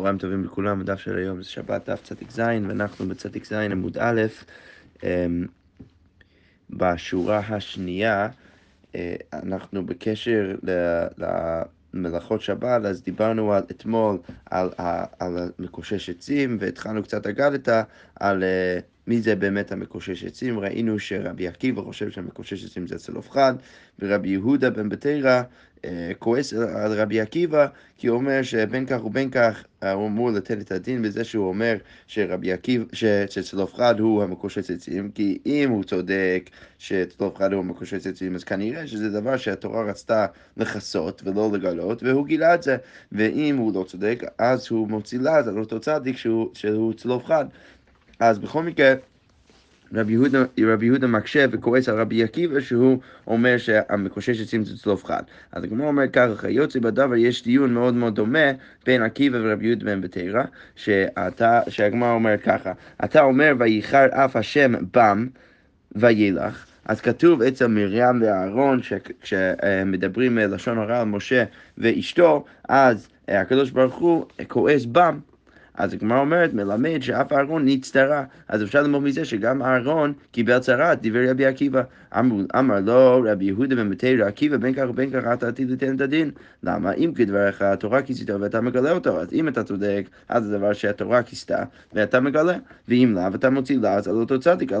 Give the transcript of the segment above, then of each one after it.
צהריים טובים לכולם, הדף של היום זה שבת דף צ"ז, ואנחנו בצ"ז עמוד א', אמ, בשורה השנייה, אה, אנחנו בקשר למלאכות שבת, אז דיברנו על, אתמול על, על מקושש עצים, והתחלנו קצת אגדתה על אה, מי זה באמת המקושש עצים. ראינו שרבי עקיבא חושב שהמקושש עצים זה צלופחד, ורבי יהודה בן בתרא אה, כועס על רבי עקיבא, כי הוא אומר שבין כך ובין כך הוא אמור לתת את הדין בזה שהוא אומר שרבי עקיבא, שצלופחד הוא המקושש עצים, כי אם הוא צודק שצלופחד הוא המקושש עצים, אז כנראה שזה דבר שהתורה רצתה לכסות ולא לגלות, והוא גילה את זה, ואם הוא לא צודק, אז הוא מוציא לעז על אותו צדיק שהוא, שהוא צלופחד. אז בכל מקרה, רבי יהודה, רבי יהודה מקשה וכועס על רבי עקיבא שהוא אומר שהמקושש עצים זה צלוף חד. אז הגמרא אומרת ככה, יוצא בדבר יש דיון מאוד מאוד דומה בין עקיבא ורבי יהודה בן בתרא, שהגמרא אומרת ככה, אתה אומר וייחר אף השם בם וילך, אז כתוב אצל מרים ואהרון, כשמדברים לשון הרע על משה ואשתו, אז הקדוש ברוך הוא כועס בם. אז הגמרא אומרת, מלמד שאף אהרון נצטרה. אז אפשר ללמוד מזה שגם אהרון קיבל צרה, דיבר רבי עקיבא. אמר, אמר לו רבי יהודה בתרא עקיבא, בין כך ובין כך אתה עתיד לתת את הדין. למה? אם כדבריך התורה כיסית ואתה מגלה אותו, אז אם אתה צודק, אז זה דבר שהתורה כיסתה ואתה מגלה. ואם לאו, אתה מוציא לעז על אותו צדיק,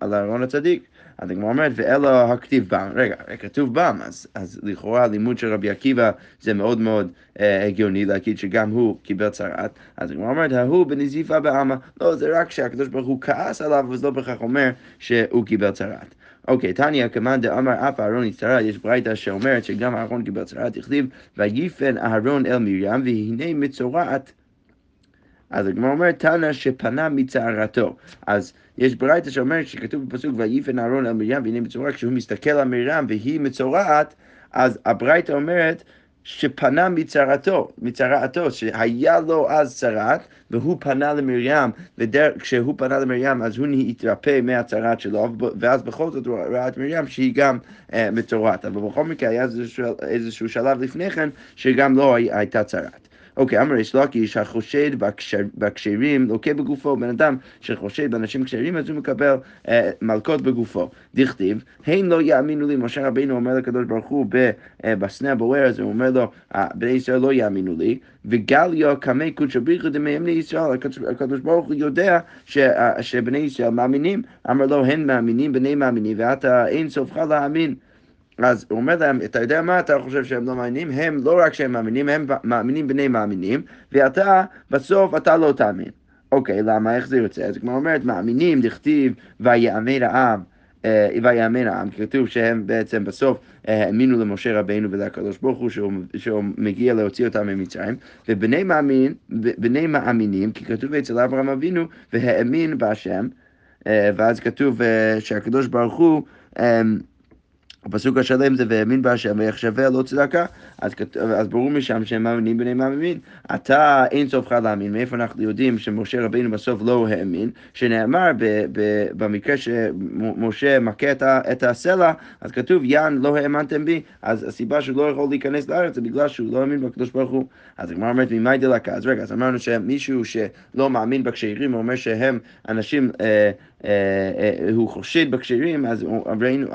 על אהרון הצדיק. אז הגמרא אומרת, ואלו הכתיב בם. רגע, כתוב בם, אז, אז לכאורה הלימוד של רבי עקיבא זה מאוד מאוד אה, הגיוני להגיד שגם הוא קיבל צרעת. אז הגמרא אומרת, ההוא בנזיפה בעלמא. לא, זה רק שהקדוש ברוך הוא כעס עליו, וזה לא בהכרח אומר שהוא קיבל צרעת. אוקיי, תניא כמאן דאמר אף אהרון יצטרה, יש ברייתא שאומרת שגם אהרון קיבל צרעת, הכתיב, ויפן אהרון אל מרים, והנה מצורעת. אז הגמרא אומרת, תנא שפנה מצערתו. אז יש ברייתא שאומרת שכתוב בפסוק, ויפן אהרון אל מרים, והנה מצורע, כשהוא מסתכל על מרים והיא מצורעת, אז הברייתא אומרת שפנה מצרתו, מצרעתו, שהיה לו אז צרת, והוא פנה למרים, וכשהוא פנה למרים אז הוא התרפא מהצרת שלו, ואז בכל זאת הוא ראה את מרים שהיא גם אה, מצורעת. אבל בכל מקרה היה איזשהו, איזשהו שלב לפני כן שגם לא הייתה צרת. אוקיי, אמר יש לקיש, החושד בכשרים לוקה בגופו, בן אדם שחושד באנשים כשרים, אז הוא מקבל אה, בגופו. דכתיב, הן לא יאמינו לי, משה רבינו אומר לקדוש ברוך הוא אה, בסנה הבוער הזה, הוא אומר לו, בני ישראל לא יאמינו לי, וגליו קמי קודשא בריחו דמי בני ישראל, הקדוש ברוך הוא יודע ש, אה, שבני ישראל מאמינים, אמר לו, הן מאמינים, בני מאמינים, ואתה אין סופך להאמין. אז הוא אומר להם, אתה יודע מה אתה חושב שהם לא מאמינים? הם, לא רק שהם מאמינים, הם מאמינים בני מאמינים, ואתה, בסוף אתה לא תאמין. אוקיי, למה? איך זה יוצא? אז כמו אומרת, מאמינים, דכתיב, ויאמן העם. אה, ויאמן העם, כתוב שהם בעצם בסוף אה, האמינו למשה רבינו ולקדוש ברוך הוא שהוא, שהוא מגיע להוציא אותם ממצרים, ובני מאמין, בני מאמינים, כי כתוב אצל אברהם אבינו, והאמין בהשם, אה, ואז כתוב שהקדוש ברוך הוא הפסוק השלם זה והאמין בהשם ויחשביה לא צדקה, אז, אז ברור משם שהם מאמינים בני מאמין. אתה אין סופך להאמין, מאיפה אנחנו יודעים שמשה רבינו בסוף לא האמין, שנאמר ב, ב, במקרה שמשה מכה את, את הסלע, אז כתוב יען לא האמנתם בי, אז הסיבה שהוא לא יכול להיכנס לארץ זה בגלל שהוא לא האמין בקדוש ברוך הוא. אז הגמרא אומרת ממאי דלקה, אז רגע, אז אמרנו שמישהו שלא מאמין בכשרים, הוא אומר שהם אנשים... אה, הוא חושד בכשרים, אז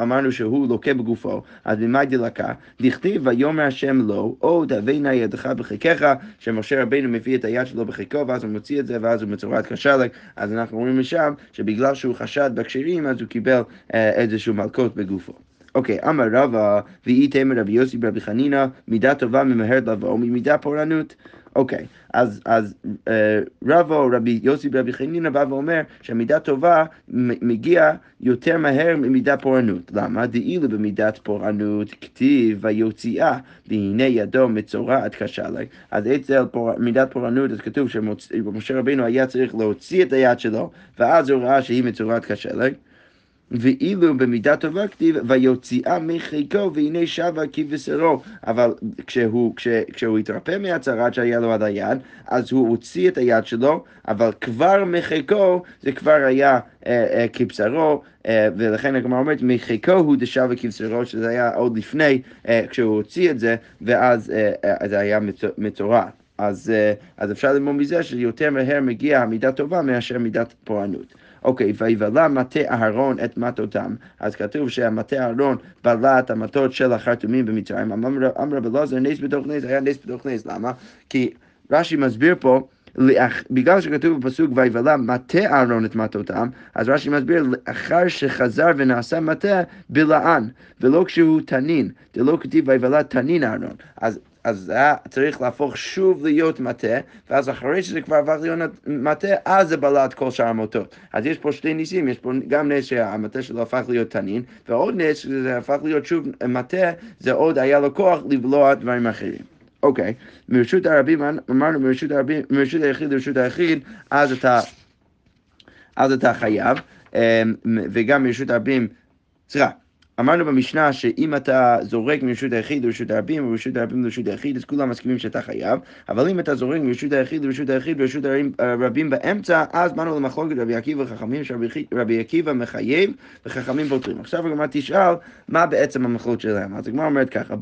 אמרנו שהוא לוקה בגופו, אז ממאי דלקה, דכתיב ויאמר השם לו, או תהווה נא ידך בחיקך, שמשה רבינו מביא את היד שלו בחיקו, ואז הוא מוציא את זה, ואז הוא מצורעת כשלג, אז אנחנו רואים משם שבגלל שהוא חשד בכשרים, אז הוא קיבל אה, איזשהו מלכות בגופו. אוקיי, אמר רבא, ואי תמר רבי יוסי ברבי חנינא, מידה טובה ממהרת לבוא ממידה פורענות. אוקיי, אז, אז אה, רבו, רבי יוסי ברבי חנינא בא ואומר שהמידה טובה מגיע יותר מהר ממידה פורענות. למה? דאילו במידת פורענות כתיב ויוציאה והנה ידו מצורעת קשה לה. אז אצל פור... מידת פורענות אז כתוב שמשה רבינו היה צריך להוציא את היד שלו ואז הוא ראה שהיא מצורעת קשה לה. ואילו במידה טובה כתיב, ויוציאה מחיקו והנה שבה כבשרו. אבל כשהוא, כש, כשהוא התרפא מהצהרת שהיה לו עד היד, אז הוא הוציא את היד שלו, אבל כבר מחיקו זה כבר היה אה, אה, כבשרו, אה, ולכן הגמרא אומרת, מחיקו הוא דשבה כבשרו, שזה היה עוד לפני, אה, כשהוא הוציא את זה, ואז אה, אה, זה היה מצורעת. אז, אה, אז אפשר ללמוד מזה שיותר מהר מגיע מידה טובה מאשר מידת פורענות. אוקיי, ויבלע מטה אהרון את מטותם. אז כתוב שהמטה אהרון בלע את המטות של החרטומים במצרים. אמר רב אלעזר, נס בתוך נס, היה נס בתוך נס. למה? כי רש"י מסביר פה בגלל שכתוב בפסוק ויבלע מטה אהרון את מטותם, אז רש"י מסביר, לאחר שחזר ונעשה מטה בלען, ולא כשהוא תנין, זה לא כתיב ויבלע תנין אהרון. אז אז זה היה צריך להפוך שוב להיות מטה, ואז אחרי שזה כבר הפך להיות מטה, אז זה בלע את כל שאר המוטות. אז יש פה שני ניסים, יש פה גם נס שהמטה שלו הפך להיות תנין, ועוד נס שזה הפך להיות שוב מטה, זה עוד היה לו כוח לבלוע דברים אחרים. אוקיי, מרשות הרבים, אמרנו מרשות הרבים, מרשות היחיד לרשות היחיד, אז אתה, אז אתה חייב, אמ, וגם מרשות הרבים, סליחה, אמרנו במשנה שאם אתה זורק מרשות היחיד לרשות הרבים, ומרשות הרבים לרשות היחיד, אז כולם מסכימים שאתה חייב, אבל אם אתה זורק מרשות היחיד לרשות היחיד ולרשות הרבים באמצע, אז באנו למחלוקת רבי עקיבא וחכמים, שרבי עקיבא מחייב וחכמים פותרים. עכשיו הגמרא תשאל, מה בעצם המחלוקת שלהם? אז הגמרא אומרת ככה,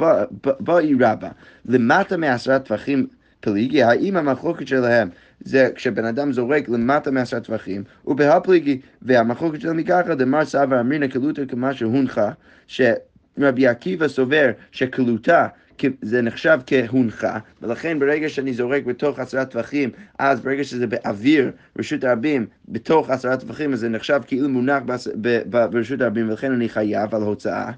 בואי רבה, למטה מעשרה טווחים פליגי, האם המחלוקת שלהם זה כשבן אדם זורק למטה מעשרה טווחים, ובהפליגי, והמחלוקת שלהם היא ככה, דמר סבא אמרינא קלותא כמה שהונחה, שרבי עקיבא סובר שקלותה זה נחשב כהונחה, ולכן ברגע שאני זורק בתוך עשרה טווחים, אז ברגע שזה באוויר, רשות הרבים, בתוך עשרה טווחים, אז זה נחשב כאילו מונח ברשות הרבים, ולכן אני חייב על הוצאה.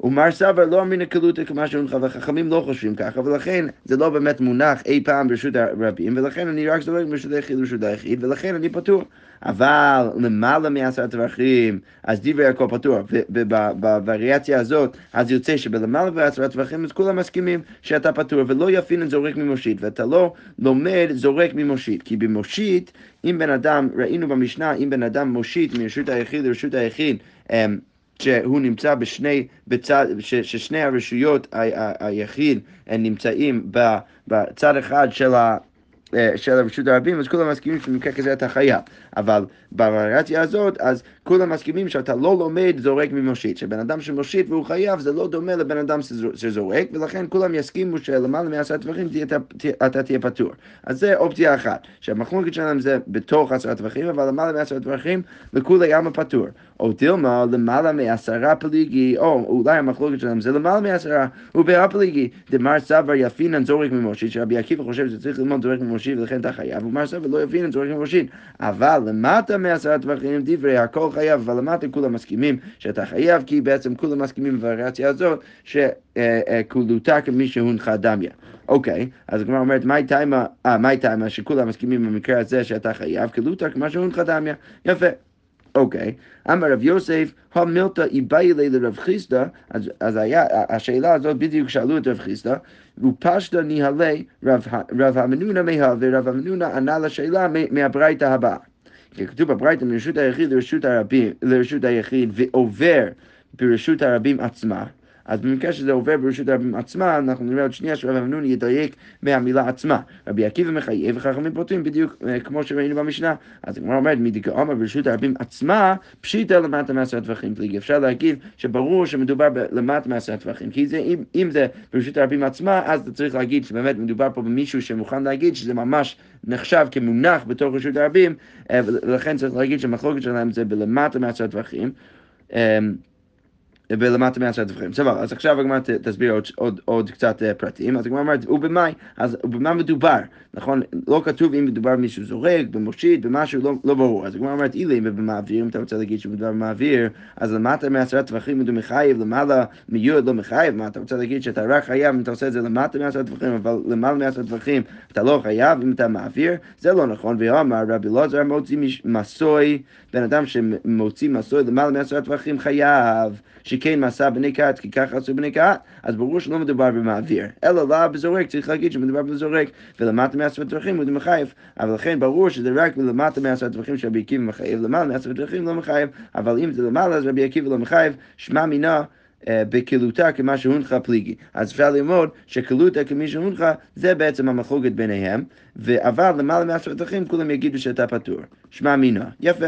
ומר סבר לא אמרינא קלותא כמה שהונחה, וחכמים לא חושבים ככה, ולכן זה לא באמת מונח אי פעם ברשות הרבים, ולכן אני רק זורק ברשות היחיד ברשות היחיד, ולכן אני פטור. אבל למעלה מעשרה טווחים, אז דברי הכל פטור. ובווריאציה הזאת, אז יוצא שבלמעלה מעשרה טווחים, אז כולם מסכימים שאתה פטור, ולא יפין זורק ממושית, ואתה לא לומד זורק ממושית, כי במושית, אם בן אדם, ראינו במשנה, אם בן אדם מושיט מרשות היחיד לרשות היחיד, אמ, שהוא נמצא בשני, בצד, ש, ששני הרשויות היחיד הם נמצאים בצד אחד של ה... אה, של רשות הרבים, אז כולם מסכימים שבמקרה כזה אתה חייב. אבל בווריאציה הזאת, אז כולם מסכימים שאתה לא לומד זורק ממושיט. שבן אדם שמושיט והוא חייב, זה לא דומה לבן אדם שזורק, ולכן כולם יסכימו שלמעלה מעשרה טפחים אתה תהיה פטור. אז זה אופציה אחת, שהמחלוקת שלהם זה בתוך עשרה טפחים, אבל למעלה מעשרה טפחים לכולי עלמא פטור. או דילמא למעלה מעשרה פליגי, או אולי המחלוקת שלהם זה למעלה מעשרה, ובהא פליגי, דמר סבר ילפינן זורק ממושיט, שרבי עקיבא חושב שצריך ללמוד זורק ממושיט ולכן אתה חייב, ומר סבר לא ילפינן זורק ממושיט. אבל למטה מעשרה טווחים דברי הכל חייב, אבל למטה כולם מסכימים שאתה חייב, כי בעצם כולם מסכימים בווריאציה הזאת, שכולותה כמי שהונחה דמיה. אוקיי, אז הגמרא אומרת, מהי תימה, אה, מהי תימה שכולם מסכימים במקרה הזה שאתה חייב, כלותה כמה שהונחה דמיה. יפה. אוקיי, אמר רב יוסף, המילתא איבאי לרב חיסדא, אז, היה, השאלה הזאת בדיוק שאלו את רב חיסדא, ופשטא ניהלי רב המנונה מה, ורב המנונה ענה לשאלה מהברייתא הבאה. כתוב בברייתא מרשות היחיד לרשות, הרבים, לרשות היחיד ועובר ברשות הרבים עצמה. אז במקרה שזה עובר ברשות הרבים עצמה, אנחנו נראה עוד שנייה שרב אמנון ידייק מהמילה עצמה. רבי עקיבא מחייב וחכמים פותרים בדיוק אה, כמו שראינו במשנה. אז הגמרא אומרת, מדכאומר ברשות הרבים עצמה, פשיטא למטה מעשרה טווחים פליגי. אפשר להגיד שברור שמדובר למטה מעשרה טווחים, כי זה, אם, אם זה ברשות הרבים עצמה, אז אתה צריך להגיד שבאמת מדובר פה במישהו שמוכן להגיד שזה ממש נחשב כמונח בתוך רשות הרבים, אה, ולכן צריך להגיד שהמחלוקת שלהם זה בלמטה מעשרה טווחים. ולמטה מעשרת טווחים. סבבה, אז עכשיו הגמרא תסביר עוד, עוד, עוד קצת uh, פרטים. אז הגמרא אומרת, ובמאי, אז במה מדובר? נכון, לא כתוב אם מדובר במישהו זורק, במושיט, במשהו לא, לא ברור. אז הגמרא אומרת, אילי, ובמעביר, אם אתה רוצה להגיד שמדובר במעביר, אז למטה מעשרת טווחים מדובר מחייב, למעלה מיוד לא מחייב, מה אתה רוצה להגיד שאתה רק חייב אם אתה עושה את זה למטה מעשרת טווחים, אבל למעלה מעשרת טווחים אתה לא חייב אם אתה מעביר? זה לא נכון, ואמר רבי אלעזר מוציא מסוי, בן אדם שמוציא מסוי למעלה מעשרת טווחים חייב. שכן מסע בני קהת, כי ככה עשו בני קהת, אז ברור שלא מדובר במעביר, אלא לא בזורק, צריך להגיד שמדובר בזורק, ולמטה מעשרת טווחים הוא מחייב, אבל לכן ברור שזה רק למטה מעשרת טווחים שרבי עקיבא מחייב, למעלה מעשרת טווחים לא מחייב, אבל אם זה למעלה אז רבי עקיבא לא מחייב, שמע מינה בקלותה כמה שהונחה פליגי. אז אפשר ללמוד שקלותה כמי שהונחה זה בעצם המחלוקת ביניהם, אבל למעלה מעשרת טווחים כולם יגידו שאתה פטור. שמע מינה. יפה.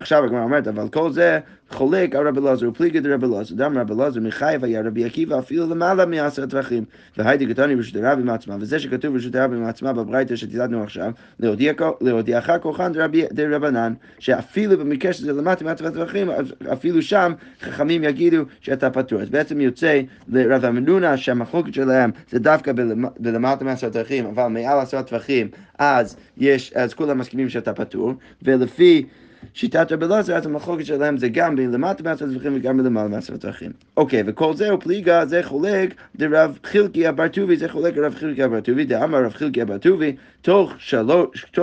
עכשיו הגמרא אומרת, אבל כל זה חולק על רבי אלעזר, ופליגי דרבי אלעזר, דם רבי אלעזר מחייב היה רבי עקיבא אפילו למעלה מעשר טווחים. והיידי קטני ברשות הרבים עצמה, וזה שכתוב ברשות הרבים עצמה בברייתא שתלדנו עכשיו, להודיעך כוחן דרבנן, שאפילו במקרה שזה למטה מעשר טווחים, אפילו שם חכמים יגידו שאתה פטור. אז בעצם יוצא לרב המנונה שהמחלוקת שלהם זה דווקא בלמטה מעשר טווחים, אבל מעל עשרה טווחים, אז אז כולם מסכימים שאתה פטור, ולפי שיטת רבי אלעזר, אז המחלוקת שלהם זה גם למטה מעשרת טווחים וגם מלמעלה מעשרת טווחים. אוקיי, וכל זה הוא פליגה, זה חולק דרב חילקי הבר טובי, זה חולק לרב חילקי הבר טובי, דאמר רב חילקי הבר טובי, תוך,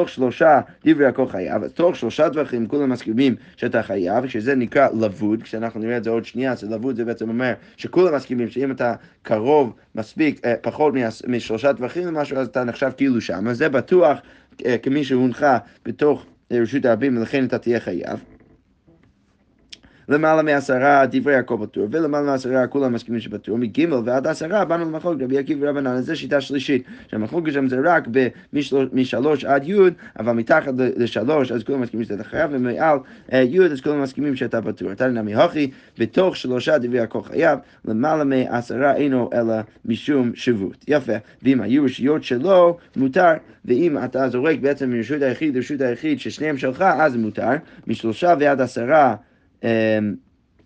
שלושה דברי הכל חייב, אז תוך שלושה טווחים כולם מסכימים שאתה חייב, שזה נקרא לבוד, כשאנחנו נראה את זה עוד שנייה, אז לבוד זה בעצם אומר שכולם מסכימים שאם אתה קרוב מספיק, אה, פחות משלושה טווחים למשהו, אז אתה נחשב כאילו שם, אז זה בטוח אה, כמי שהונחה בתוך לרשות הרבים, ולכן אתה תהיה חייב. למעלה מעשרה דברי יעקב פטור, ולמעלה מעשרה כולם מסכימים שפטור, מג' ועד עשרה באנו למחלוקת רבי עקיבא ורבנן, זו שיטה שלישית, שהמחלוקת שם זה רק משלוש עד י', אבל מתחת לשלוש אז כולם מסכימים שאתה חייב, ומעל אה, י' אז כולם מסכימים שאתה פטור. נמי הוכי, בתוך שלושה דברי יעקב חייב, למעלה מעשרה אינו אלא משום שבות. יפה, ואם היו רשויות שלו, מותר, ואם אתה זורק בעצם מרשות היחיד לרשות היחיד ששניהם שלך, אז מותר, משלושה ועד עשרה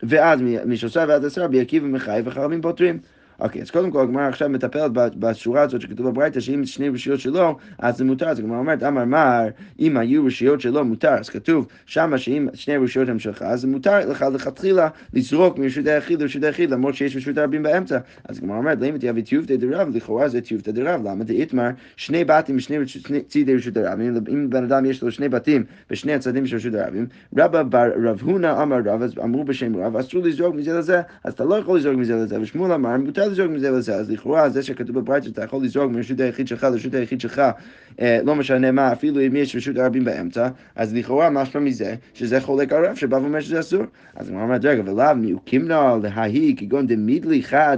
ואז משלושה ועד עשרה ביקיב ומחייב וחרמים פותרים. אוקיי, אז קודם כל הגמרא עכשיו מטפלת בשורה הזאת שכתוב בברייתא, שאם שני רשויות שלו, אז זה מותר. אז הגמרא אומרת, אמר מר, אם היו רשויות שלו, מותר. אז כתוב שמה שאם שני רשויות הם שלך, אז זה מותר לך לכתחילה לזרוק מרשות היחיד לרשות היחיד, למרות שיש רשות הרבים באמצע. אז הגמרא אומרת, למה תהיה טיובתא דרב, לכאורה זה טיובתא דרב. למה דאיתמר, שני בתים משני צידי רשות הרבים, אם בן אדם יש לו שני בתים בשני הצדדים של רשות הרבים, רבא בר רב הונא אמר רב, אז אמרו בשם רב, אסור לזרוק מזה לזה, אז אתה לא יכול לזרוק מזה לזה, ושמואל אמר, מותר לזרוק מזה לזה, אז לכאורה זה שכתוב בברית שאתה יכול לזרוק מרשות היחיד שלך לרשות היחיד שלך, אה, לא משנה מה, אפילו אם יש רשות הרבים באמצע, אז לכאורה משמע מזה שזה חולק הרב שבא ואומר שזה אסור. אז הוא אומר, רגע, ולאו מיוקימנה לההי כגון דמידלי חד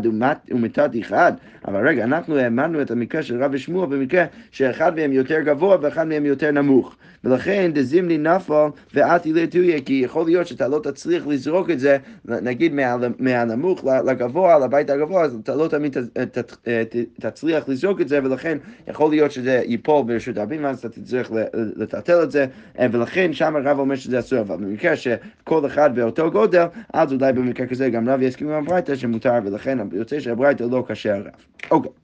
ומתת אחד, אבל רגע, אנחנו האמנו את המקרה של רב ושמואל במקרה שאחד מהם יותר גבוה ואחד מהם יותר נמוך. ולכן דזימני נפל ואתי יהיה, כי יכול להיות שאתה לא תצליח לזרוק את זה, נגיד מהנמוך לגבוה, לבית הגבוה, אז אתה לא תמיד תצליח לזרוק את זה, ולכן יכול להיות שזה ייפול ברשות הרבים, אז אתה תצטרך לטלטל את זה, ולכן שם הרב אומר שזה אסור, אבל במקרה שכל אחד באותו גודל, אז אולי במקרה כזה גם רב יסכים עם הברייתא שמותר, ולכן יוצא שהברייתא לא קשה הרב. אוקיי.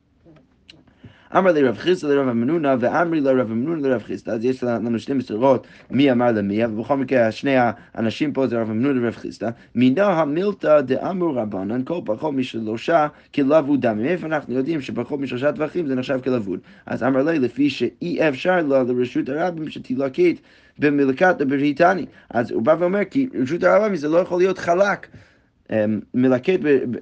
אמר לי רב חיסטה לרב המנונה, ואמרי לרב המנונה לרב חיסטה, אז יש לנו שני מסורות מי אמר למי, ובכל מקרה שני האנשים פה זה רב המנונה לרב חיסטה, מינה המילתא דאמרו רבנן, כל פחות משלושה כלבוד דם. מאיפה אנחנו יודעים שפחות משלושה טווחים זה נחשב כלבוד? אז אמר לי, לפי שאי אפשר לה לרשות הרבים שתילקט במלכת בריטני. אז הוא בא ואומר, כי רשות הרבים זה לא יכול להיות חלק. אמ, מלקט,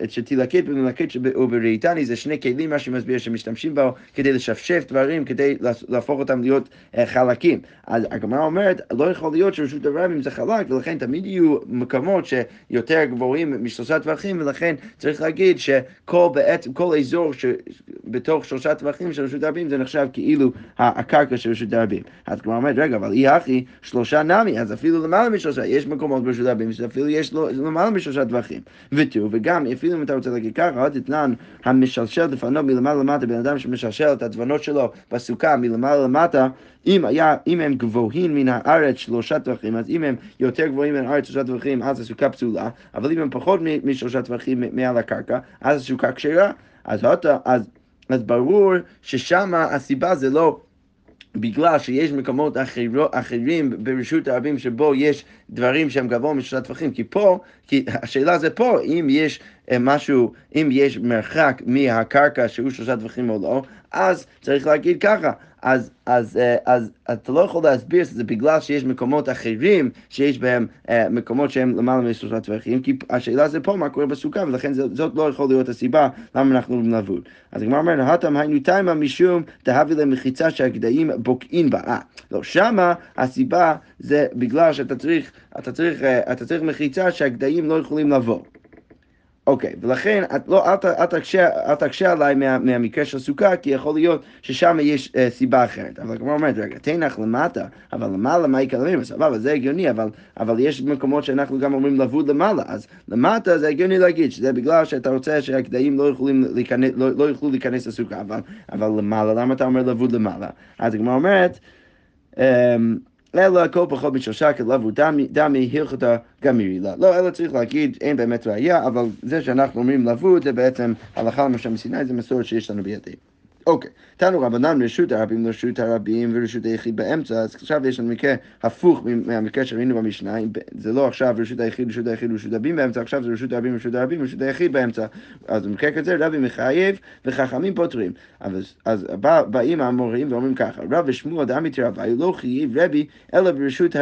שתילקט במלקט ובראיתני זה שני כלים, מה שמסביר, שמשתמשים בו כדי לשפשף דברים, כדי להפוך אותם להיות אה, חלקים. אז הגמרא אומרת, לא יכול להיות שרשות הרבים זה חלק, ולכן תמיד יהיו מקומות שיותר גבוהים משלושה טווחים, ולכן צריך להגיד שכל בעצם, כל אזור שבתוך שלושה טווחים של רשות הרבים זה נחשב כאילו הקרקע של רשות הרבים. אז הגמרא אומרת, רגע, אבל אי הכי שלושה נמי, אז אפילו למעלה משלושה, יש מקומות ברשות הרבים שאפילו יש למעלה משלושה טווחים. דרכים. ותראו, וגם אפילו אם אתה רוצה להגיד ככה, עוד אתנן המשלשל דפנו מלמעלה למטה, בן אדם שמשלשל את הדבנות שלו בסוכה מלמעלה למטה, אם, היה, אם הם גבוהים מן הארץ שלושה טווחים, אז אם הם יותר גבוהים מן הארץ שלושה טווחים, אז הסוכה פסולה, אבל אם הם פחות משלושה טווחים מעל הקרקע, אז הסוכה כשרה. אז, אז, אז ברור ששם הסיבה זה לא בגלל שיש מקומות אחר, אחרים ברשות הרבים שבו יש דברים שהם גבוה משלושה טווחים, כי פה, כי השאלה זה פה, אם יש אה, משהו, אם יש מרחק מהקרקע שהוא שלושה טווחים או לא, אז צריך להגיד ככה, אז, אז, אה, אז, אז אתה לא יכול להסביר שזה בגלל שיש מקומות אחרים, שיש בהם אה, מקומות שהם למעלה משלושה טווחים, כי השאלה זה פה מה קורה בסוכה, ולכן זאת לא יכול להיות הסיבה למה אנחנו נבוד. אז הגמרא אומר, נהתם היינו תימה משום תהבי למחיצה שהגדיים בוקעים בה. אה, לא, שמה הסיבה זה בגלל שאתה צריך, אתה צריך, אתה צריך מחיצה שהגדיים לא יכולים לבוא. אוקיי, ולכן את לא, אל, אל, תקשה, אל תקשה עליי מה, מהמקרה של סוכה, כי יכול להיות ששם יש אה, סיבה אחרת. אבל כמו אומרת, רגע, תנח למטה, אבל למעלה מה יקלמים? סבבה, זה הגיוני, אבל, אבל יש מקומות שאנחנו גם אומרים לבוד למעלה, אז למטה זה הגיוני להגיד שזה בגלל שאתה רוצה שהגדיים לא, לא, לא יוכלו להיכנס לסוכה, אבל, אבל למעלה, למה אתה אומר לבוד למעלה? אז הגמרא אומרת, אמ, אלא הכל פחות משלושה כלבו דמי, הלכתה גמירי לה. לא, אלא צריך להגיד, אין באמת ראייה, אבל זה שאנחנו אומרים לבוד זה בעצם הלכה למשה מסיני, זה מסורת שיש לנו בידינו. אוקיי, תנו רבנן רשות הרבים לרשות הרבים ורשות היחיד באמצע, אז עכשיו יש לנו מקרה הפוך מהמקרה שראינו במשנה, זה לא עכשיו רשות היחיד, רשות היחיד ורשות הרבים באמצע, עכשיו זה רשות הרבים ורשות הרבים ורשות היחיד באמצע. אז במקרה כזה רבי מחייב וחכמים פותרים. אז, אז בא, באים המורים ואומרים ככה, רב ושמואל דמי תרבי לא חייב רבי אלא ברשות,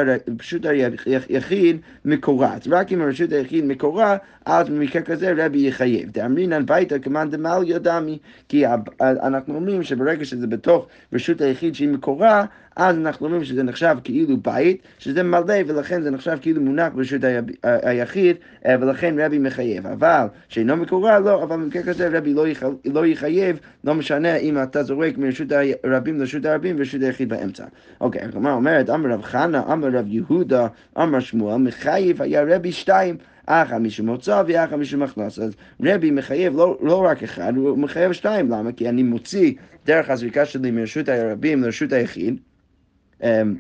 היחיד מקורעת. רק אם הרשות היחיד מקורה, אז במקרה כזה רבי יחייב. דאמרינן ביתא כמאן דמליה דמי, כי אנחנו אומרים שברגע שזה בתוך רשות היחיד שהיא מקורה, אז אנחנו אומרים שזה נחשב כאילו בית, שזה מלא, ולכן זה נחשב כאילו מונח ברשות היחיד, אה, ולכן רבי מחייב. אבל שאינו מקורה, לא, אבל במקרה כזה רבי לא, לא יחייב, לא משנה אם אתה זורק מרשות הרבים לרשות הרבים ורשות היחיד באמצע. אוקיי, הגמרא אומרת, אמר רב חנא, אמר רב יהודה, אמר שמואל, מחייב היה רבי שתיים. אחא משום מוצא ואחא משום הכנס. אז רבי מחייב לא, לא רק אחד, הוא מחייב שתיים. למה? כי אני מוציא דרך הזריקה שלי מרשות הרבים לרשות היחיד. אמ,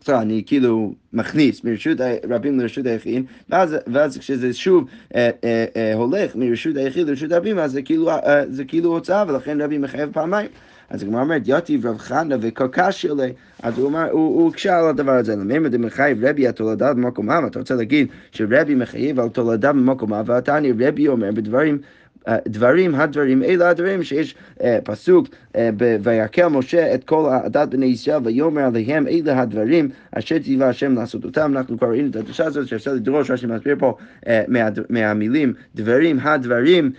בסדר, אני כאילו מכניס מרשות הרבים לרשות היחיד, ואז, ואז כשזה שוב אה, אה, אה, הולך מרשות היחיד לרשות הרבים, אז זה כאילו, אה, זה כאילו הוצאה, ולכן רבי מחייב פעמיים. אז הגמרא אומרת, יתיב רב חנא וקרקש שלי, אז הוא אמר, הוא הוא על הדבר הזה, למה דמחייב רבי התולדה במקומה, אתה רוצה להגיד שרבי מחייב על תולדה במקומה, והתניא רבי אומר בדברים דברים הדברים, אלה הדברים שיש אה, פסוק אה, ויקל משה את כל עדת בני ישראל ויאמר עליהם אלה הדברים אשר ציווה השם לעשות אותם. אנחנו כבר ראינו את הדרשה הזאת שאפשר לדרוש, רש"י מסביר פה אה, מה, מהמילים דברים הדברים,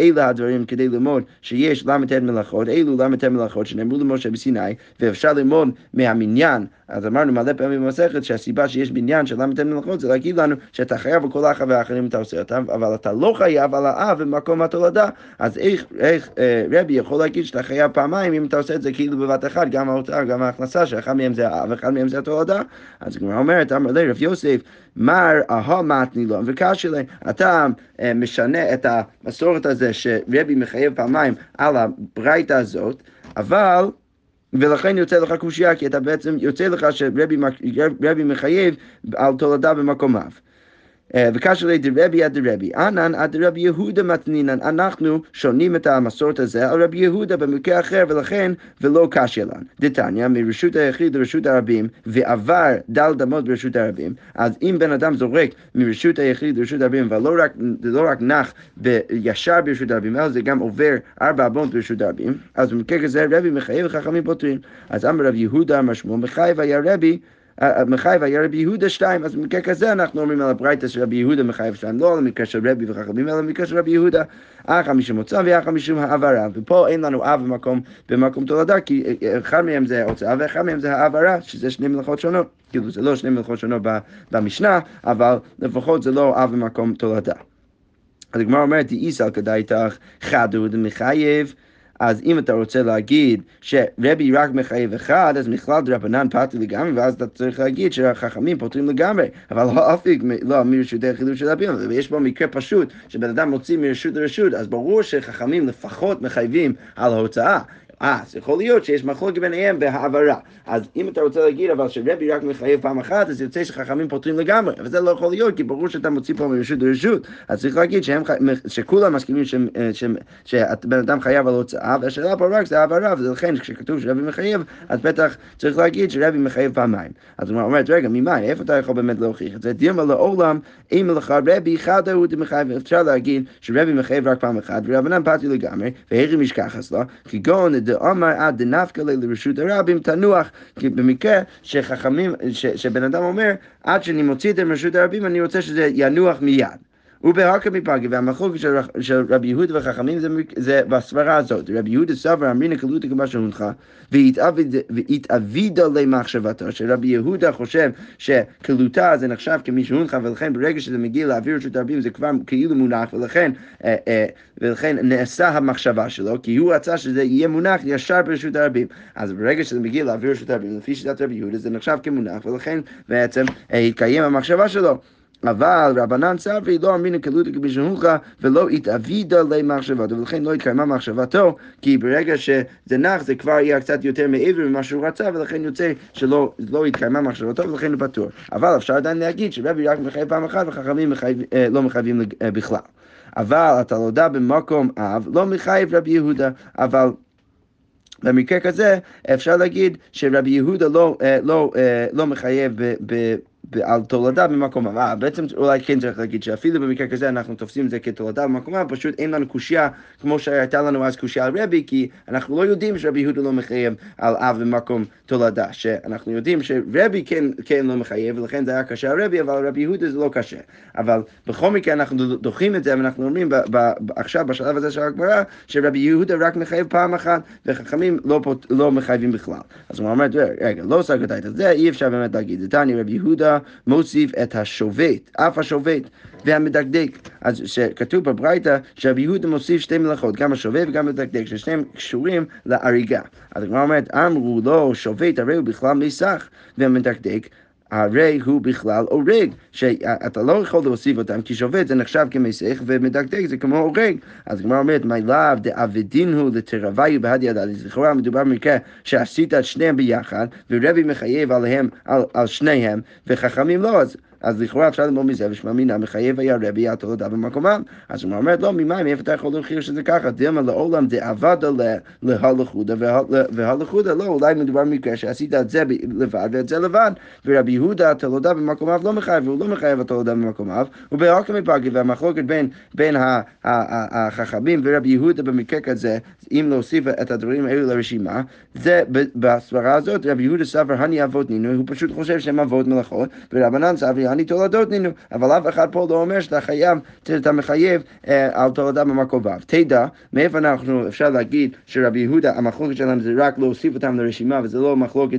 אלה הדברים כדי ללמוד שיש ל"ט מלאכות, אלו ל"ט מלאכות שנאמרו למשה בסיני ואפשר ללמוד מהמניין. אז אמרנו מלא פעמים במסכת שהסיבה שיש בניין של ל"ט מלאכות זה להגיד לנו שאתה חייב על כל האח והאחרים אתה עושה אותם, אבל אתה לא חייב על האב במקום התולדה. אז איך, איך אה, רבי יכול להגיד שאתה חייב פעמיים אם אתה עושה את זה כאילו בבת אחת, גם ההוצאה, גם ההכנסה, שאחד מהם זה האב ואחד מהם זה התולדה. אז הגמרא אומרת, אמר לי רב יוסף, מר אהה מתני לו, וקשה לי, אתה אה, משנה את המסורת הזה שרבי מחייב פעמיים על הברייתא הזאת, אבל ולכן יוצא לך קושייה, כי אתה בעצם, יוצא לך שרבי מחייב על תולדה במקומיו. וקשר לי דרבי עד דרבי. ענן עד רבי יהודה מתנינן. אנחנו שונים את המסורת הזה על רבי יהודה במקרה אחר, ולכן ולא קשה לנו. דתניא, מרשות היחיד לרשות הרבים, ועבר דל דמות ברשות הרבים, אז אם בן אדם זורק מרשות היחיד לרשות הרבים, ולא רק, לא רק נח ישר ברשות הרבים, אלא זה גם עובר ארבע אמות ברשות הרבים, אז במקרה כזה רבי מחייב וחכמים פותרים. אז אמר רבי יהודה, שמואל, מחייב היה רבי מחייב היה רבי יהודה שתיים, אז במקרה כזה אנחנו אומרים על הברייתא של רבי יהודה מחייב שתיים, לא על המקרה של רבי וחכמים, אלא במקרה של רבי יהודה, אחא משום מוצא ואחא משום העברה, ופה אין לנו אב במקום, במקום תולדה, כי אחד מהם זה הוצאה ואחד מהם זה העברה, שזה שני מלאכות שונות, כאילו זה לא שני מלאכות שונות במשנה, אבל לפחות זה לא אב במקום תולדה. אז הגמרא אומרת, איסל כדאיתך חדו דמחייב. אז אם אתה רוצה להגיד שרבי רק מחייב אחד, אז מכלל דרבנן פתי לגמרי, ואז אתה צריך להגיד שהחכמים פותרים לגמרי. אבל לא אפיק, לא מרשות היחיד של רבים, ויש פה מקרה פשוט, שבן אדם מוציא מרשות לרשות, אז ברור שחכמים לפחות מחייבים על ההוצאה. אה, אז יכול להיות שיש מחלוקת ביניהם בהעברה. אז אם אתה רוצה להגיד אבל שרבי רק מחייב פעם אחת, אז יוצא שחכמים פותרים לגמרי. אבל זה לא יכול להיות, כי ברור שאתה מוציא פה מרשות לרשות. אז צריך להגיד שהם, שכולם מסכימים שהם- אה, אדם חייב על הוצאה, והשאלה פה רק זה העברה, ולכן כשכתוב שרבי מחייב, אז בטח צריך להגיד שרבי מחייב פעמיים. אז הוא אומרת, רגע, ממאי, איפה אתה יכול באמת להוכיח את זה? דימה לעולם, אם לך רבי חדה הוא דמחייב, אפשר להגיד שרבי מחייב רק פעם אחת, ורבנן פתי לגמרי, והרי משכחס לו, כגון דאמר עד דנפקא ליה לרשות הרבים תנוח, כי במקרה שחכמים, שבן אדם אומר, עד שאני מוציא את זה מרשות הרבים, אני רוצה שזה ינוח מיד. ובהקא מפגי, והמחלוקת של, של רבי יהודה וחכמים זה, זה בסברה הזאת. רבי יהודה סבר אמרינא קלותא כמה שהונחה, והתאבידה למחשבתו, שרבי יהודה חושב שקלותה זה נחשב כמי שהונחה, ולכן ברגע שזה מגיע לאוויר רשות הרבים זה כבר כאילו מונח, ולכן, אה, אה, ולכן נעשה המחשבה שלו, כי הוא רצה שזה יהיה מונח ישר ברשות הרבים. אז ברגע שזה מגיע לאוויר רשות הרבים, לפי שיטת רבי יהודה, זה נחשב כמונח, ולכן בעצם אה, התקיים המחשבה שלו. אבל רבנן סברי לא אמרינא כלותא כבשהונך ולא התאבידה למחשבתו, ולכן לא התקיימה מחשבתו, כי ברגע שזה נח זה כבר יהיה קצת יותר מעבר ממה שהוא רצה, ולכן יוצא שלא לא התקיימה מחשבתו, ולכן הוא פטור. אבל אפשר עדיין להגיד שרבי רק מחייב פעם אחת וחכמים מחייב, אה, לא מחייבים אה, בכלל. אבל אתה לא יודע במקום אב, לא מחייב רבי יהודה, אבל... במקרה כזה אפשר להגיד שרבי יהודה לא, אה, לא, לא מחייב ב, ב, על תולדה במקום הבא. בעצם אולי כן צריך להגיד שאפילו במקרה כזה אנחנו תופסים את זה כתולדה במקום הבא, פשוט אין לנו קושייה כמו שהייתה לנו אז קושייה על רבי, כי אנחנו לא יודעים שרבי יהודה לא מחייב על אב במקום תולדה, שאנחנו יודעים שרבי כן, כן לא מחייב, ולכן זה היה קשה על רבי, אבל רבי יהודה זה לא קשה. אבל בכל מקרה אנחנו דוחים את זה, ואנחנו אומרים ב, ב, עכשיו בשלב הזה של הגמרא, שרבי יהודה רק מחייב פעם אחת, וחכמים לא, לא מחייבים בכלל. אז הוא אומר, רגע, לא סגרת את זה, אי אפשר באמת להגיד. זה תני רבי יהודה מוסיף את השובט, אף השובט והמדקדק. אז שכתוב בברייתא שרבי יהודה מוסיף שתי מלאכות, גם השובט וגם המדקדק, ששניהם קשורים להריגה. אז הגמרא אומרת, אמרו לו שובט הרי הוא בכלל מסך, והמדקדק הרי הוא בכלל הורג, שאתה לא יכול להוסיף אותם, כי שובט זה נחשב כמסך, ומדקדק זה כמו הורג. אז הגמרא אומרת, מי לאו דאבדין הוא לתרוויו בהדיא אז לכאורה מדובר במקרה שעשית את שניהם ביחד, ורבי מחייב עליהם, על, על שניהם, וחכמים לא, אז אז לכאורה אפשר ללמוד מזה, ושמע מינה מחייב היה רבי על תולדה במקומם. אז הוא אומר, לא, ממים, מאיפה אתה יכול להוכיח שזה ככה? דילמה לעולם דאבדה להלכודה, והלכודה לא, אולי מדובר במקרה שעשית את זה לבד ואת זה לבד, ורבי יהודה תולדה במקומיו לא מחייב, והוא לא מחייב תולדה במקומיו, ובהוקם מפגי, והמחלוקת בין, החכמים ורבי יהודה במקרה כזה, אם להוסיף את הדברים האלו לרשימה, זה בסברה הזאת, רבי יהודה סבר הני אבות נינו, הוא פשוט חושב שהם אבות מלאכות, ורבנן סברי יעני תולדות נינו, אבל אף אחד פה לא אומר שאתה חייב, אתה מחייב אה, על תולדה במקום ו'. תדע, מאיפה אנחנו, אפשר להגיד שרבי יהודה, המחלוקת שלהם זה רק להוסיף אותם לרשימה, וזה לא מחלוקת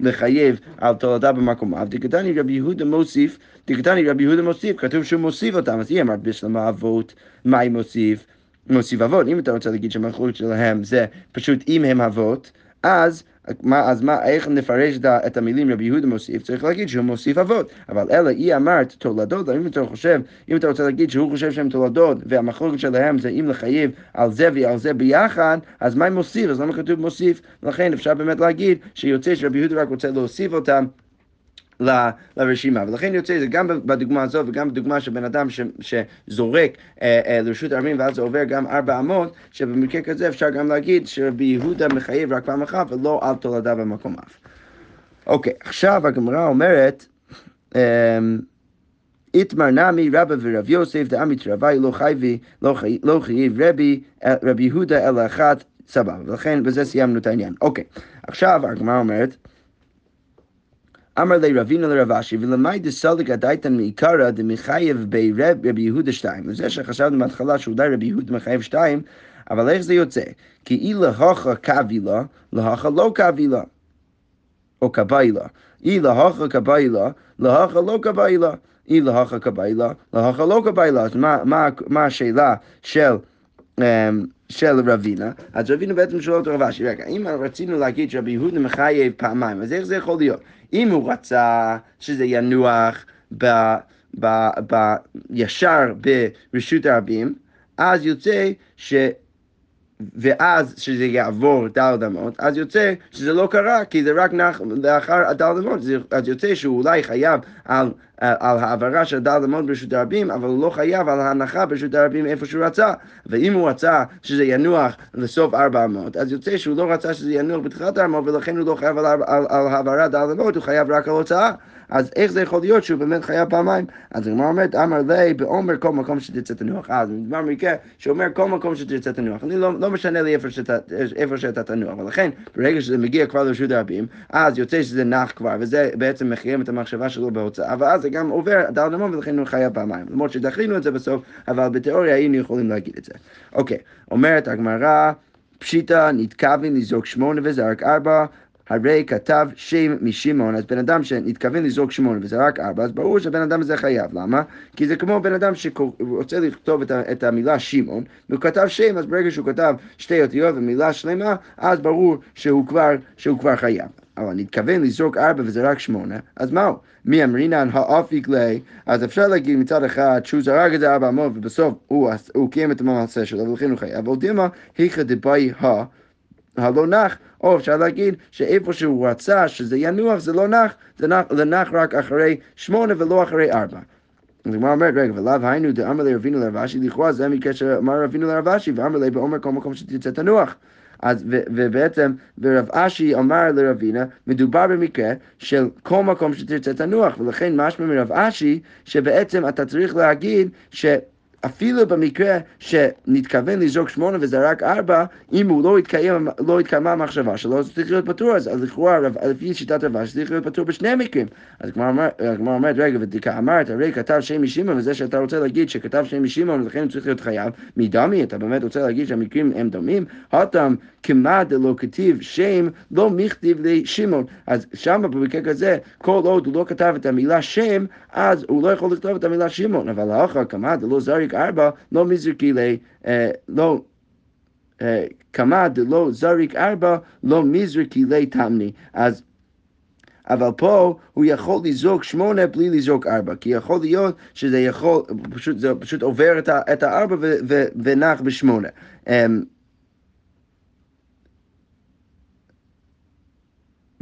ולחייב על תולדה במקום ו'. דקתני רבי יהודה מוסיף, דקתני רבי יהודה מוסיף, כתוב שהוא מוסיף אותם, אז היא אמרת בשלמה אבות, מה היא מוסיף? מוסיף אבות, אם אתה רוצה להגיד שהמחלוקת שלהם זה פשוט אם הם אבות, אז מה, אז מה, איך נפרש את המילים רבי יהודה מוסיף? צריך להגיד שהוא מוסיף אבות. אבל אלא היא אמרת תולדות, אם אתה חושב, אם אתה רוצה להגיד שהוא חושב שהם תולדות, והמחלוקת שלהם זה אם לחייב על זה ועל זה ביחד, אז מה מוסיף? אז למה כתוב מוסיף? לכן אפשר באמת להגיד שיוצא שרבי יהודה רק רוצה להוסיף אותם. לרשימה. ולכן יוצא זה גם בדוגמה הזו וגם בדוגמה של בן אדם ש, שזורק אה, אה, לרשות הרבים ואז זה עובר גם ארבע אמות, שבמקרה כזה אפשר גם להגיד שרבי יהודה מחייב רק פעם אחת ולא על תולדה במקום אף. אוקיי, עכשיו הגמרא אומרת, אמ, איתמר נמי רבא ורב יוסף דעמי תרווי לא חייבי, לא, לא חייב רבי, אה, רבי יהודה אלא אחת, סבבה. ולכן בזה סיימנו את העניין. אוקיי, עכשיו הגמרא אומרת, אמר לי רבינו לרב אשי, ולמי דסלק הדייתן מעיקרא דמחייב ברבי יהודה שתיים. וזה שחשבנו בהתחלה שאולי רבי יהודה מחייב שתיים, אבל איך זה יוצא? כי אי להכה קבילה, להכה לא קבילה. או קביילה. אי להכה קביילה, להכה לא קביילה. אי להכה קביילה, להכה לא קביילה. אז מה, מה, מה השאלה של... Um, של רבינה, אז רבינה בעצם שואל אותו רבשי, רגע, אם רצינו להגיד שרבי יהודה מחייב פעמיים, אז איך זה יכול להיות? אם הוא רצה שזה ינוח ב, ב, ב, ישר ברשות הרבים, אז יוצא ש... ואז שזה יעבור דל אמות, אז יוצא שזה לא קרה, כי זה רק נח, לאחר דל אמות, אז יוצא שהוא אולי חייב על, על העברה של דל אמות ברשות הרבים, אבל הוא לא חייב על ההנחה ברשות הרבים איפה שהוא רצה. ואם הוא רצה שזה ינוח לסוף ארבע אמות, אז יוצא שהוא לא רצה שזה ינוח בתחילת האמות, ולכן הוא לא חייב על, על, על העברת דל הוא חייב רק על הוצאה. אז איך זה יכול להיות שהוא באמת חייב פעמיים? אז הגמרא אומרת, אמר לי, בעומר כל מקום שתרצה תנוח. אז מדבר מקרה שאומר כל מקום שתרצה תנוח. אני לא, לא משנה לי איפה שאתה, איפה שאתה תנוח. ולכן, ברגע שזה מגיע כבר לרשות הרבים, אז יוצא שזה נח כבר, וזה בעצם מחיים את המחשבה שלו בהוצאה, ואז זה גם עובר דל נמון ולכן הוא חייב פעמיים. למרות שדחינו את זה בסוף, אבל בתיאוריה היינו יכולים להגיד את זה. אוקיי, אומרת הגמרא, פשיטא נתכוון לזרוק שמונה וזרק ארבע. הרי כתב שם משמעון, אז בן אדם שנתכוון לזרוק שמונה וזה רק ארבע, אז ברור שהבן אדם הזה חייב. למה? כי זה כמו בן אדם שרוצה לכתוב את, את המילה שמעון, והוא כתב שם, אז ברגע שהוא כתב שתי אותיות ומילה שלמה, אז ברור שהוא כבר, שהוא כבר חייב. אבל נתכוון לזרוק ארבע וזה רק שמונה, אז מהו? מי אמרינן האפיק ליה, אז אפשר להגיד מצד אחד שהוא זרק את זה ארבע אמות ובסוף הוא, הוא קיים את המעשה שלו ולכן הוא חייב, אבל דימה היכא דבאי ה, הלא נח, או אפשר להגיד שאיפה שהוא רצה שזה ינוח זה לא נח, זה נח, זה נח רק אחרי שמונה ולא אחרי ארבע. אז הגמרא אומרת, רגע, ולאו היינו דאמר לרבינו לרבשי, לכאורה זה מקשר אמר רבינו לרבשי, ואמר לי באומר כל מקום שתצא תנוח. אז ו, ובעצם, ורב אשי אמר לרבינה, מדובר במקרה של כל מקום שתרצה תנוח, ולכן משמע מרב אשי, שבעצם אתה צריך להגיד ש... אפילו במקרה שנתכוון לזרוק שמונה וזה רק ארבע, אם הוא לא התקיים, לא התקיימה המחשבה שלו, אז צריך להיות פטור, אז לכאורה, לפי שיטת רבה, צריך להיות פטור בשני המקרים. אז הגמרא אומרת, רגע, ודיקה אמרת, הרי כתב שם משמעון, וזה שאתה רוצה להגיד שכתב שם משמעון, ולכן הוא צריך להיות חייב, מדמי, אתה באמת רוצה להגיד שהמקרים הם דומים? הותם כמעט דלא כתיב שם, לא מכתיב לשמעון. אז שם במקרה כזה, כל עוד הוא לא כתב את המילה שם, אז הוא לא יכול לכתוב את המילה שמעון, אבל האחר כמעט דלא זריק ארבע, לא מזרקי לי, אה, לא... אה, כמה דלא זריק ארבע, לא מזרקי לי תמני. אז אבל פה הוא יכול לזרוק שמונה בלי לזרוק ארבע, כי יכול להיות שזה יכול, פשוט, זה פשוט עובר את, הארבע ונח בשמונה. Um,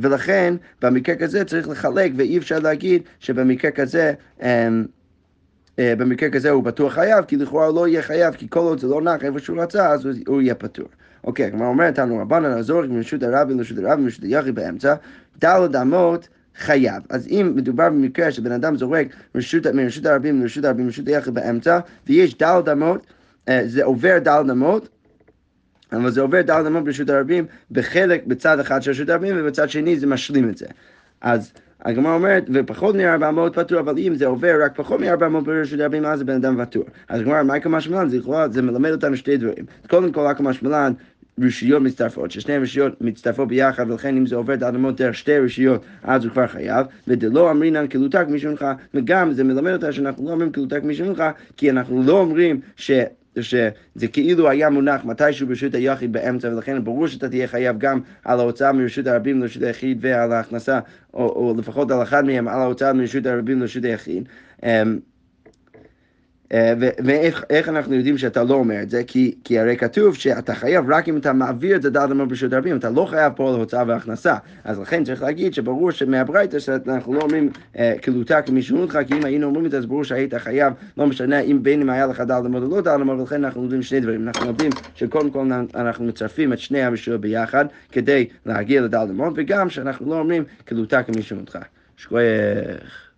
ולכן במקרה כזה צריך לחלק, ואי אפשר להגיד שבמקרה כזה, um, uh, במקרה כזה הוא בטוח חייב, כי לכאורה הוא לא יהיה חייב, כי כל עוד זה לא נח איפה שהוא רצה, אז הוא, יהיה פטור. אוקיי, כלומר אומרת לנו רבנן הזורך מרשות הרבי לרשות הרבי מרשות היחי באמצע, דלת אמות חייב. אז אם מדובר במקרה שבן אדם זורק מרשות, הרבים לרשות הרבים מרשות היחי באמצע, ויש דלת אמות, uh, זה עובר דלת אמות, אבל זה עובר דלת אמות ברשות הרבים בחלק, בצד אחד של רשות הרבים, ובצד שני זה משלים את זה. אז הגמרא אומרת, ופחות מ-400 פטור, אבל אם זה עובר רק פחות מ-400 ברשות הרבים, אז הבן אדם פטור. אז הגמרא, מה יקמה שמלן? זה לכאורה, זה מלמד אותנו שתי דברים. קודם כל, הקמה שמלן, רשויות מצטרפות, ששני רשויות מצטרפות ביחד, ולכן אם זה עובר את האדמות דרך שתי רשויות, אז הוא כבר חייב, ודלא אמרינן כלותק משונך, וגם זה מלמד אותנו שאנחנו לא אומרים כלותק משונך, כי אנחנו לא אומרים ש... שזה כאילו היה מונח מתישהו ברשות היחיד באמצע, ולכן ברור שאתה תהיה חייב גם על ההוצאה מרשות הרבים לרשות היחיד ועל ההכנסה, או, או לפחות על אחד מהם, על ההוצאה מרשות הרבים לרשות היחיד. אה, ואיך אנחנו יודעים שאתה לא אומר את זה? כי, כי הרי כתוב שאתה חייב רק אם אתה מעביר את זה דעת אמר ברשות הרבים, אתה לא חייב פה על הוצאה והכנסה. אז לכן צריך להגיד שברור שמהברייתא שאנחנו לא אומרים כלותה אה, כמשמעותך, כי אם היינו אומרים את זה, אז ברור שהיית חייב, לא משנה אם בין אם היה לך דעת אמר או לא דעת אמר, ולכן אנחנו לומדים שני דברים. אנחנו לומדים שקודם כל אנחנו מצרפים את שני הרשויות ביחד כדי להגיע לדעת אמר, וגם שאנחנו לא אומרים כלותה כמשמעותך. שכוייך.